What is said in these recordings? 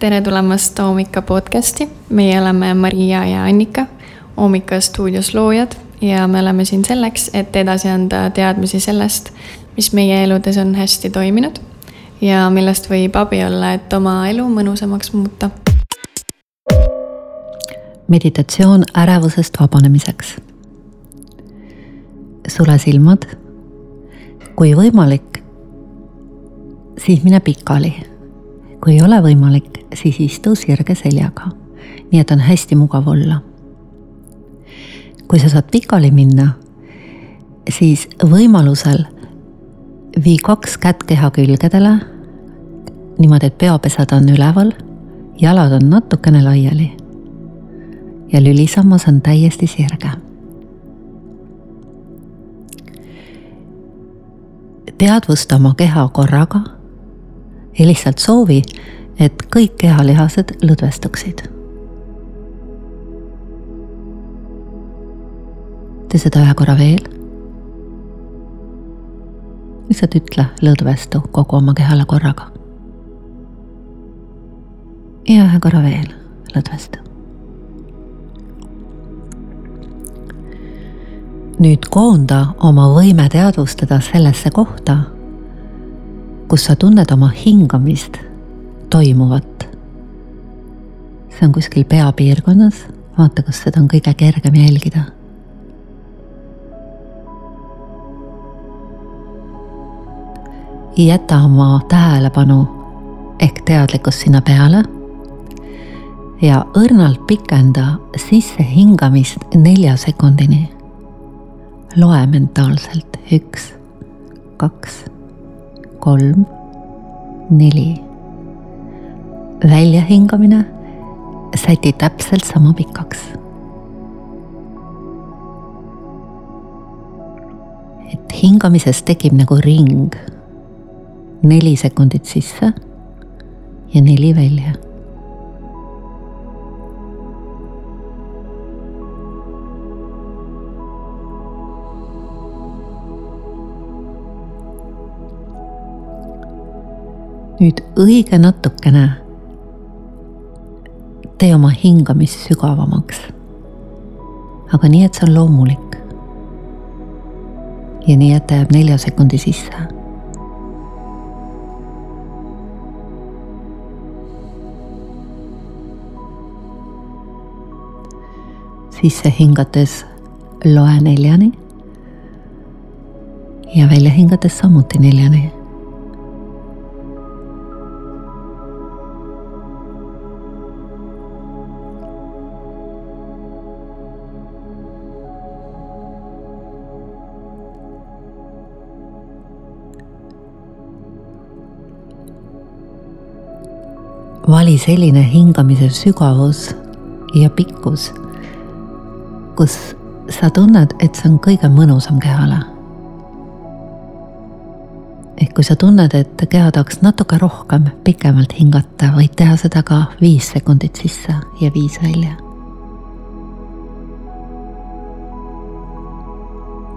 tere tulemast Oomika podcasti, meie oleme Maria ja Annika, Oomika stuudios loojad ja me oleme siin selleks, et edasi anda teadmisi sellest, mis meie eludes on hästi toiminud ja millest võib abi olla, et oma elu mõnusamaks muuta. meditatsioon ärevusest vabanemiseks. sule silmad. kui võimalik, siis mine pikali. Kui ei ole võimalik, siis istu sirge seljaga. nii et on hästi mugav olla kui sa saad pikali minna, siis võimalusel vii kaks kätt keha külgedele. niimoodi, et peopesad on üleval, jalad on natukene laiali. ja lülisammas on täiesti sirge. teadvusta oma keha korraga ja lihtsalt soovi, et kõik kehalihased lõdvestuksid tee seda ühe korra veel. lihtsalt ütle lõdvestu kogu oma kehale korraga. ja ühe korra veel lõdvestu. nüüd koonda oma võime teadvustada sellesse kohta, kus sa tunned oma hingamist toimuvat. see on kuskil peapiirkonnas, vaata, kas seda on kõige kergem jälgida jäta oma tähelepanu ehk teadlikkus sinna peale ja õrnalt pikenda sissehingamist nelja sekundini. loe mentaalselt üks, kaks, kolm, neli. väljahingamine säti täpselt sama pikaks. et hingamises tekib nagu ring neli sekundit sisse ja neli välja. Nüüd õige natukene tee oma hingamist sügavamaks. aga nii, et see on loomulik. ja nii, et ta jääb nelja sekundi sisse sisse hingates loe neljani ja välja hingates samuti neljani. Vali selline hingamise sügavus ja pikkus kus sa tunned, et see on kõige mõnusam kehale. ehk kui sa tunned, et keha tahaks natuke rohkem, pikemalt hingata, võid teha seda ka viis sekundit sisse ja viis välja.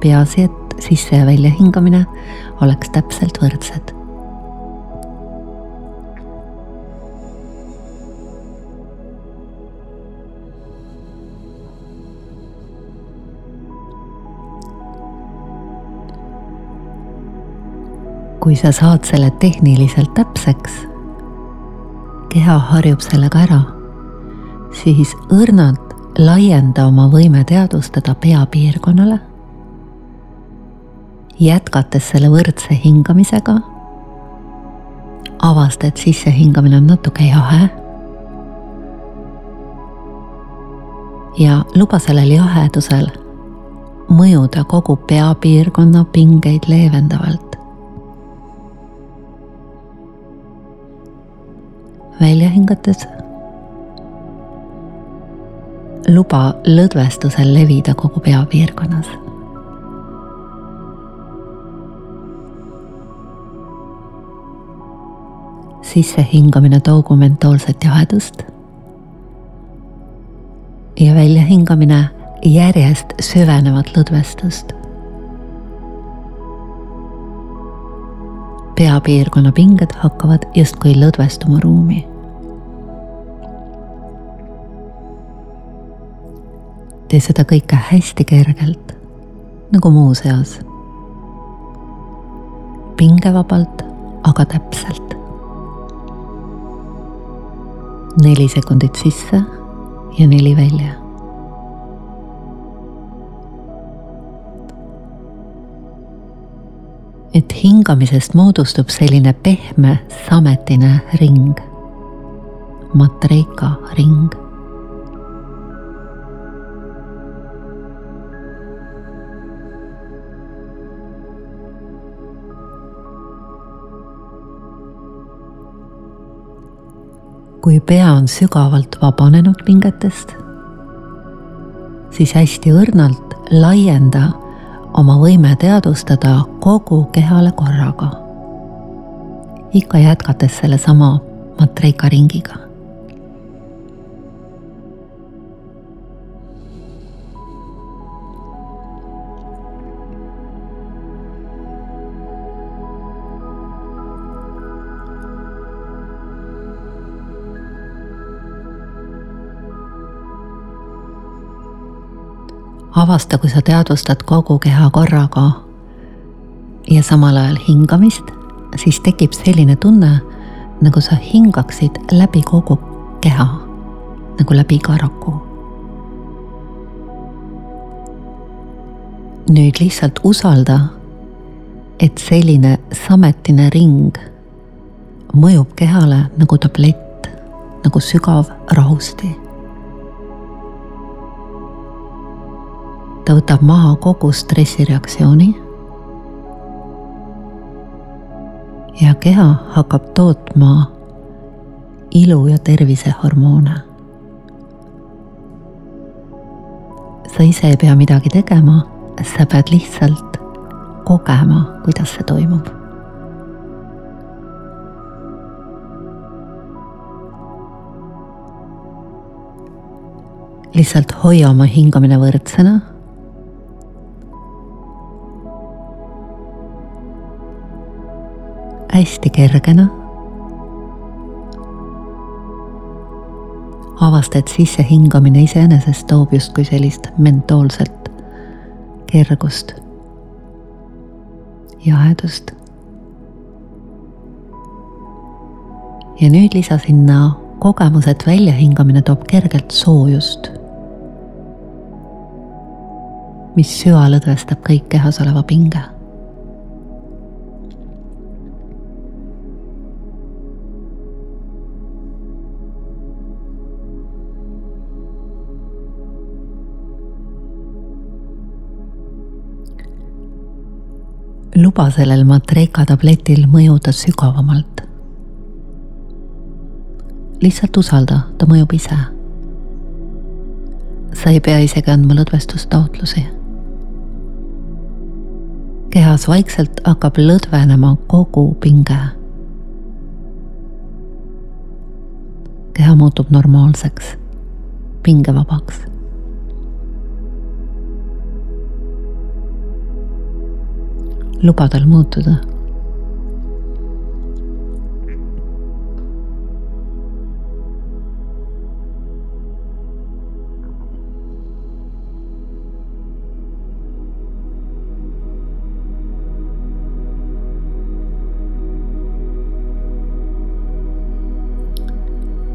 peaasi, et sisse ja välja hingamine oleks täpselt võrdsed kui sa saad selle tehniliselt täpseks, keha harjub sellega ära, siis õrnalt laienda oma võime teadvustada peapiirkonnale, jätkates selle võrdse hingamisega, avasta, et sissehingamine on natuke jahe. Ja luba sellel jahedusel mõjuda kogu peapiirkonna pingeid leevendavalt. Välja hingates. luba lõdvestusel levida kogu peapiirkonnas. sissehingamine toogu mentaalset jahedust. ja väljahingamine järjest süvenevat lõdvestust peapiirkonna pinged hakkavad justkui lõdvestuma ruumi. tee seda kõike hästi kergelt, nagu muuseas. pingevabalt, aga täpselt. neli sekundit sisse ja neli välja et hingamisest moodustub selline pehme sametine ring, matreika ring. Kui pea on sügavalt vabanenud pingetest, siis hästi õrnalt laienda oma võime teadvustada kogu kehale korraga. ikka jätkates sellesama matreika ringiga avasta, kui sa teadvustad kogu keha korraga ja samal ajal hingamist, siis tekib selline tunne, nagu sa hingaksid läbi kogu keha, nagu läbi karaku. nüüd lihtsalt usalda, et selline sametine ring mõjub kehale nagu tablett, nagu sügav rahusti ta võtab maha kogu stressireaktsiooni. ja keha hakkab tootma ilu ja tervisehormoone. sa ise ei pea midagi tegema, sa pead lihtsalt kogema, kuidas see toimub lihtsalt hoia oma hingamine võrdsena hästi kergena. avasta, et sissehingamine iseenesest toob justkui sellist mentoolset kergust, jahedust. ja nüüd lisa sinna kogemus, et väljahingamine toob kergelt soojust, mis süvalõdvestab kõik kehas oleva pinge luba sellel matreika tabletil mõjuda sügavamalt. lihtsalt usalda, ta mõjub ise. sa ei pea isegi andma lõdvestustaotlusi. kehas vaikselt hakkab lõdvenema kogu pinge. keha muutub normaalseks, pingevabaks luba tal muutuda.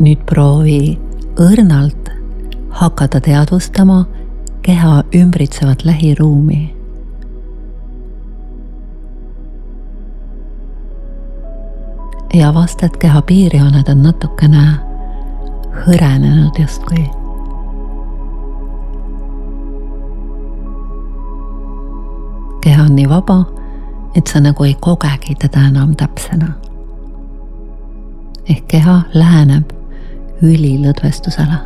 nüüd proovi õrnalt hakata teadvustama keha ümbritsevat lähiruumi ja avasta, et keha piirjooned on natukene hõrenenud justkui. keha on nii vaba, et sa nagu ei kogegi teda enam täpsena. ehk keha läheneb ülilõdvestusele.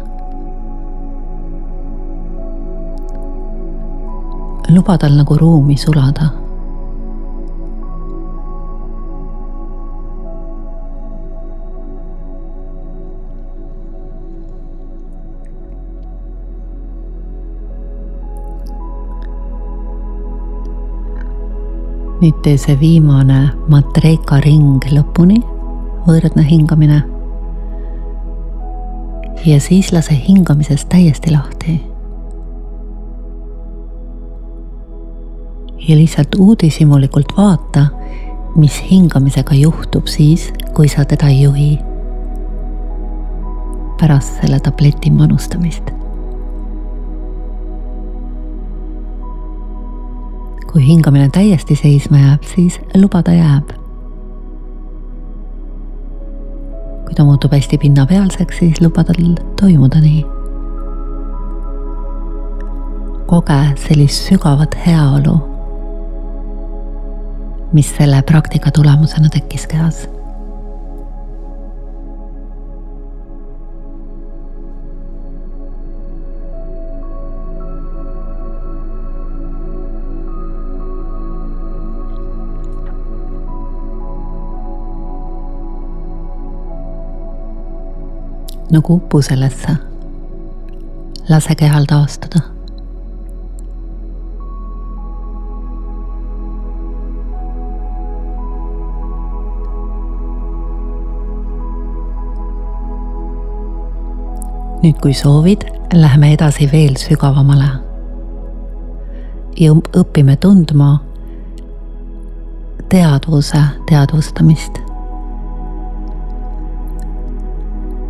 luba tal nagu ruumi sulada nüüd tee see viimane matreka ring lõpuni, võõrõdne hingamine. ja siis lase hingamisest täiesti lahti. ja lihtsalt uudishimulikult vaata, mis hingamisega juhtub siis, kui sa teda ei juhi. pärast selle tableti manustamist kui hingamine täiesti seisma jääb, siis luba ta jääb. kui ta muutub hästi pinnapealseks, siis luba tal toimuda nii koge sellist sügavat heaolu, mis selle praktika tulemusena tekkis kehas nagu upu sellesse. lase kehal taastuda nüüd, kui soovid, läheme edasi veel sügavamale. ja õpime tundma teadvuse teadvustamist.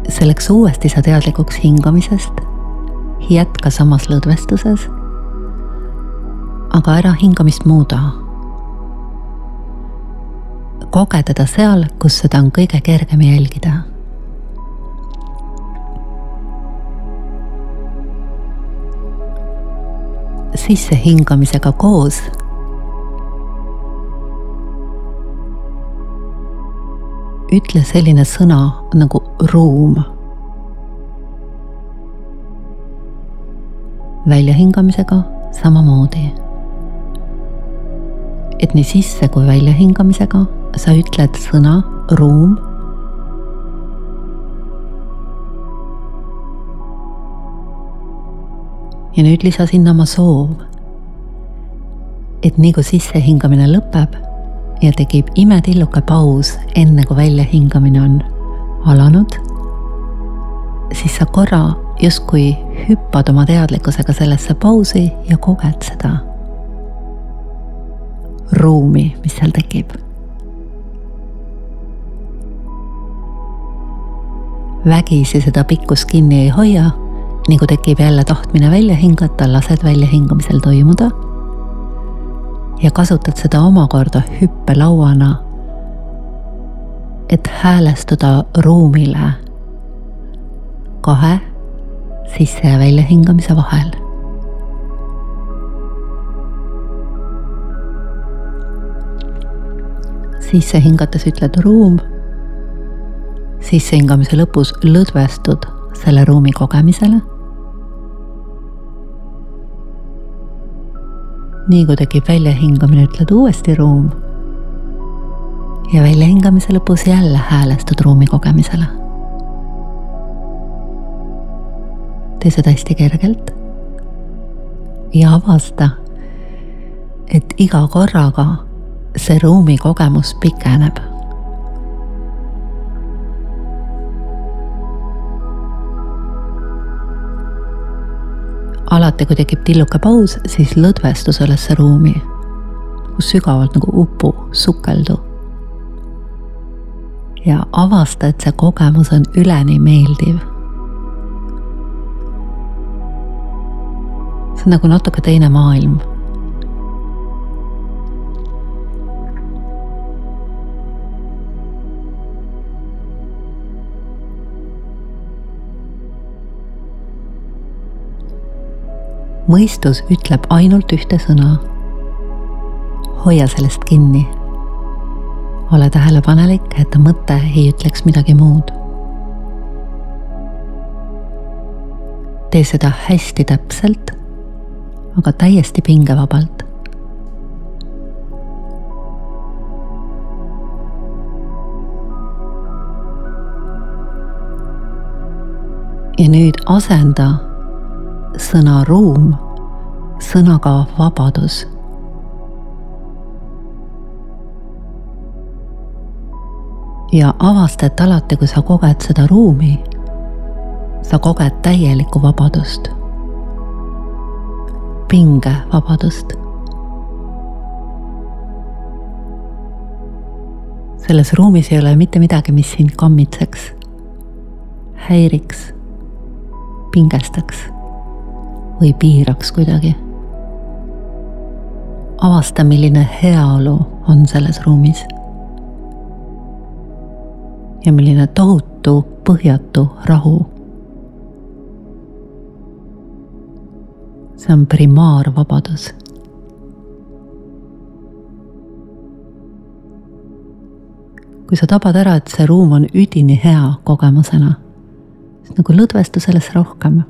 Selleks uuesti sa teadlikuks hingamisest, jätka samas lõdvestuses, aga ära hingamist muuda. koge teda seal, kus seda on kõige kergem jälgida sissehingamisega koos. Ütle selline sõna nagu ruum. väljahingamisega samamoodi. et nii sisse kui väljahingamisega sa ütled sõna ruum ja nüüd lisa sinna oma soov. et nii kui sissehingamine lõpeb ja tekib imetilluke paus, enne kui väljahingamine on alanud, siis sa korra justkui hüppad oma teadlikkusega sellesse pausi ja koged seda ruumi, mis seal tekib. vägisi seda pikkust kinni ei hoia nii kui tekib jälle tahtmine välja hingata, lased väljahingamisel toimuda. Ja kasutad seda omakorda hüppelauana, et häälestuda ruumile kahe sisse- ja väljahingamise vahel. sisse hingates ütled ruum, sissehingamise lõpus lõdvestud selle ruumi kogemisele nii kui tekib väljahingamine, ütled uuesti ruum. ja väljahingamise lõpus jälle häälestud ruumi kogemisele. tee seda hästi kergelt. ja avasta, et iga korraga see ruumi kogemus pikeneb alati, kui tekib tilluke paus, siis lõdvestu sellesse ruumi, kus sügavalt nagu upu, sukeldu. ja avasta, et see kogemus on üleni meeldiv. see on nagu natuke teine maailm mõistus ütleb ainult ühte sõna. hoia sellest kinni. ole tähelepanelik, et mõte ei ütleks midagi muud. tee seda hästi täpselt, aga täiesti pingevabalt. ja nüüd asenda sõna ruum sõnaga vabadus. ja avasta, et alati, kui sa koged seda ruumi, sa koged täielikku vabadust, pinge vabadust. selles ruumis ei ole mitte midagi, mis sind kammitseks, häiriks, pingestaks või piiraks kuidagi avasta, milline heaolu on selles ruumis. ja milline tohutu põhjatu rahu. see on primaarvabadus kui sa tabad ära, et see ruum on üdini hea kogemusena, siis nagu lõdvestu sellesse rohkem.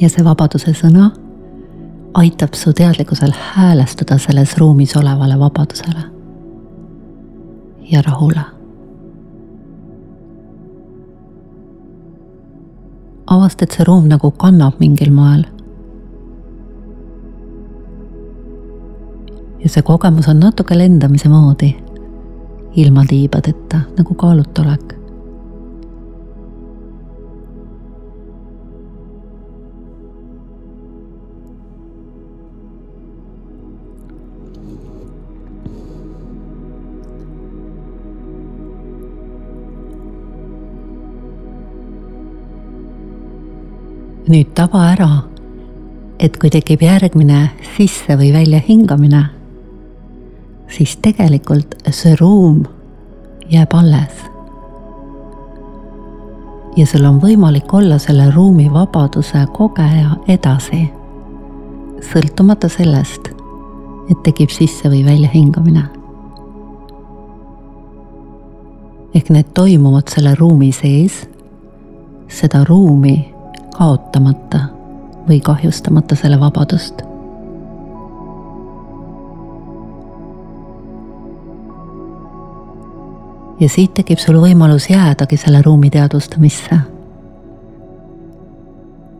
Ja see vabaduse sõna aitab su teadlikkusel häälestuda selles ruumis olevale vabadusele ja rahule. avasta, et see ruum nagu kannab mingil moel ja see kogemus on natuke lendamise moodi, ilma tiibadeta nagu kaalutolek. Nüüd taba ära, et kui tekib järgmine sisse või välja hingamine siis tegelikult see ruum jääb alles. ja sul on võimalik olla selle ruumi vabaduse kogeja edasi, sõltumata sellest, et tekib sisse või välja hingamine. ehk need toimuvad selle ruumi sees, seda ruumi kaotamata või kahjustamata selle vabadust ja siit tekib sul võimalus jäädagi selle ruumi teadvustamisse.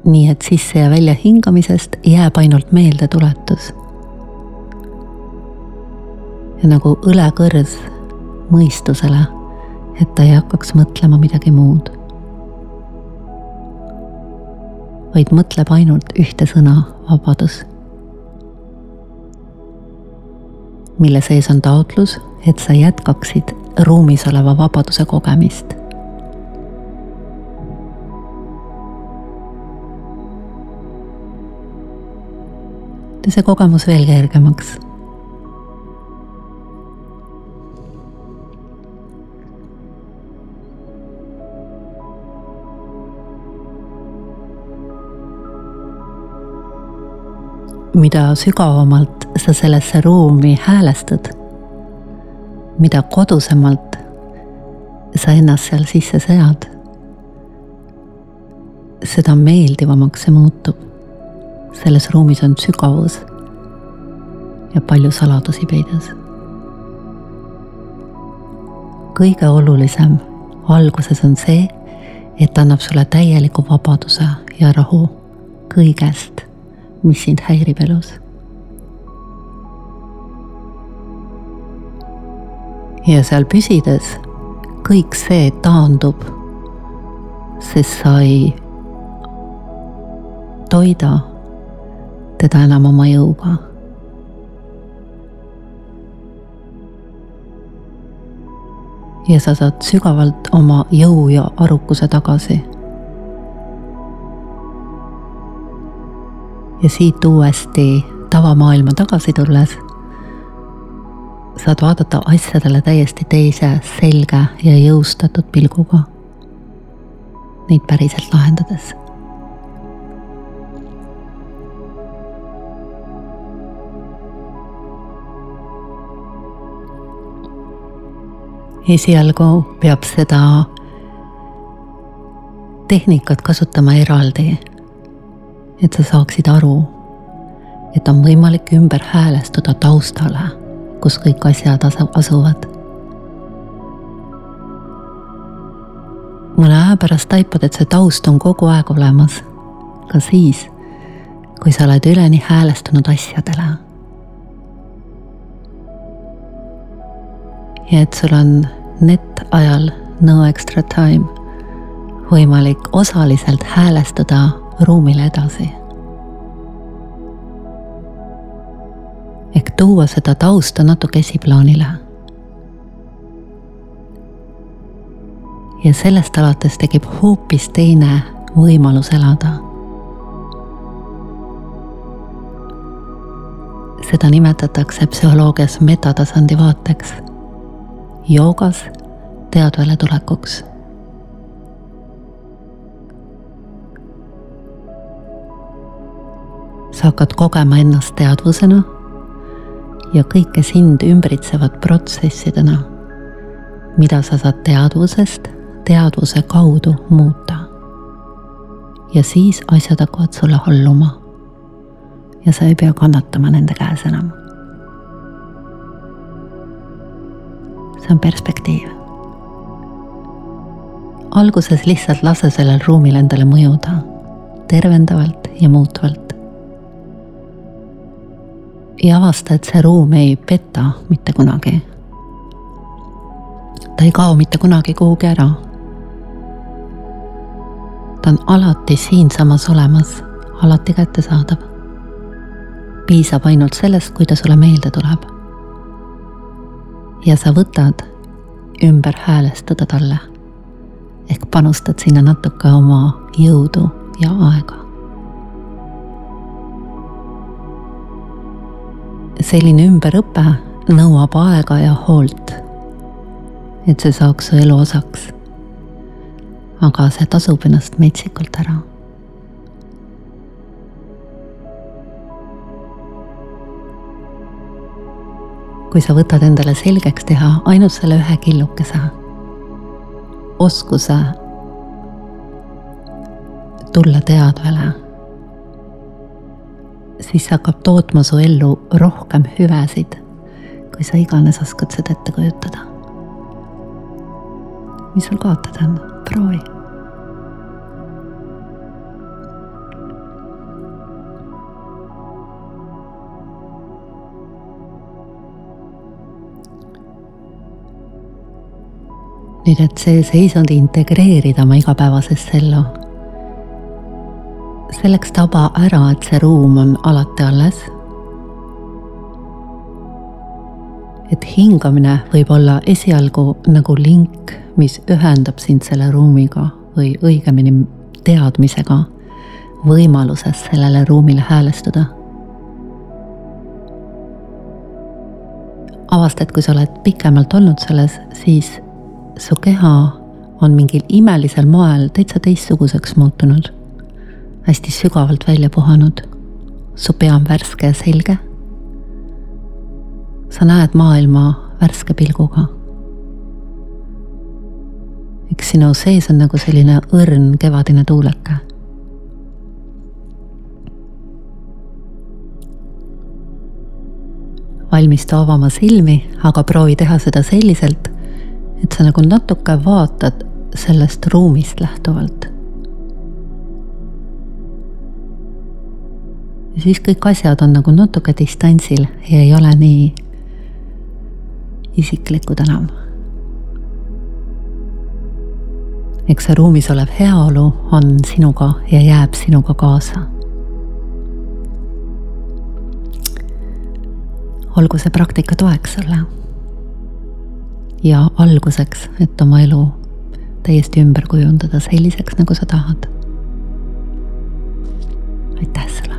nii et sisse ja välja hingamisest jääb ainult meeldetuletus. ja nagu õlekõrs mõistusele, et ta ei hakkaks mõtlema midagi muud. Vaid mõtleb ainult ühte sõna, vabadus. mille sees on taotlus, et sa jätkaksid ruumis oleva vabaduse kogemist. tee see kogemus veel kergemaks mida sügavamalt sa sellesse ruumi häälestad, mida kodusemalt sa ennast seal sisse sead, seda meeldivamaks see muutub. selles ruumis on sügavus ja palju saladusi peidus. kõige olulisem alguses on see, et annab sulle täieliku vabaduse ja rahu kõigest, mis sind häirib elus ja seal püsides kõik see taandub, sest sa ei toida teda enam oma jõuga. ja sa saad sügavalt oma jõu ja arukuse tagasi. Ja siit uuesti tavamaailma tagasi tulles saad vaadata asjadele täiesti teise, selge ja jõustatud pilguga. Neid päriselt lahendades. esialgu peab seda tehnikat kasutama eraldi, et sa saaksid aru, et on võimalik ümber häälestuda taustale kus kõik asjad asuvad. mõne aja pärast taipad, et see taust on kogu aeg olemas, ka siis, kui sa oled üleni häälestunud asjadele. ja et sul on net-ajal no extra time võimalik osaliselt häälestuda ruumile edasi tuua seda tausta natuke esiplaanile. ja sellest alates tekib hoopis teine võimalus elada. seda nimetatakse psühholoogias metatasandi vaateks, joogas teadvale tulekuks sa hakkad kogema ennast teadvusena ja kõike sind ümbritsevat protsessidena, mida sa saad teadvusest teadvuse kaudu muuta. ja siis asjad hakkavad sulle halluma. ja sa ei pea kannatama nende käes enam. see on perspektiiv. alguses lihtsalt lase sellel ruumil endale mõjuda tervendavalt ja muutvalt ja avasta, et see ruum ei peta mitte kunagi. ta ei kao mitte kunagi kuhugi ära. ta on alati siinsamas olemas, alati kättesaadav. piisab ainult sellest, kui ta sulle meelde tuleb. ja sa võtad ümber häälestada talle ehk panustad sinna natuke oma jõudu ja aega. Selline ümberõpe nõuab aega ja hoolt, et see saaks su elu osaks. aga see tasub ennast metsikult ära. kui sa võtad endale selgeks teha ainult selle ühe killukese, oskuse tulla teadvale siis see hakkab tootma su ellu rohkem hüvesid, kui sa iganes oskad seda ette kujutada. mis sul kaotada on, proovi. nüüd, et see seisund integreerida oma igapäevasesse ellu selleks taba ära, et see ruum on alati alles. et hingamine võib olla esialgu nagu link, mis ühendab sind selle ruumiga või õigemini teadmisega, võimalusest sellele ruumile häälestuda. avastad, kui sa oled pikemalt olnud selles, siis su keha on mingil imelisel moel täitsa teistsuguseks muutunud hästi sügavalt välja puhanud. su pea on värske ja selge. sa näed maailma värske pilguga. eks sinu sees on nagu selline õrn kevadine tuuleke. valmistu avama silmi, aga proovi teha seda selliselt, et sa nagu natuke vaatad sellest ruumist lähtuvalt ja siis kõik asjad on nagu natuke distantsil ja ei ole nii isiklikud enam. eks see ruumis olev heaolu on sinuga ja jääb sinuga kaasa. olgu see praktika toeks sulle. ja alguseks, et oma elu täiesti ümber kujundada selliseks, nagu sa tahad. aitäh.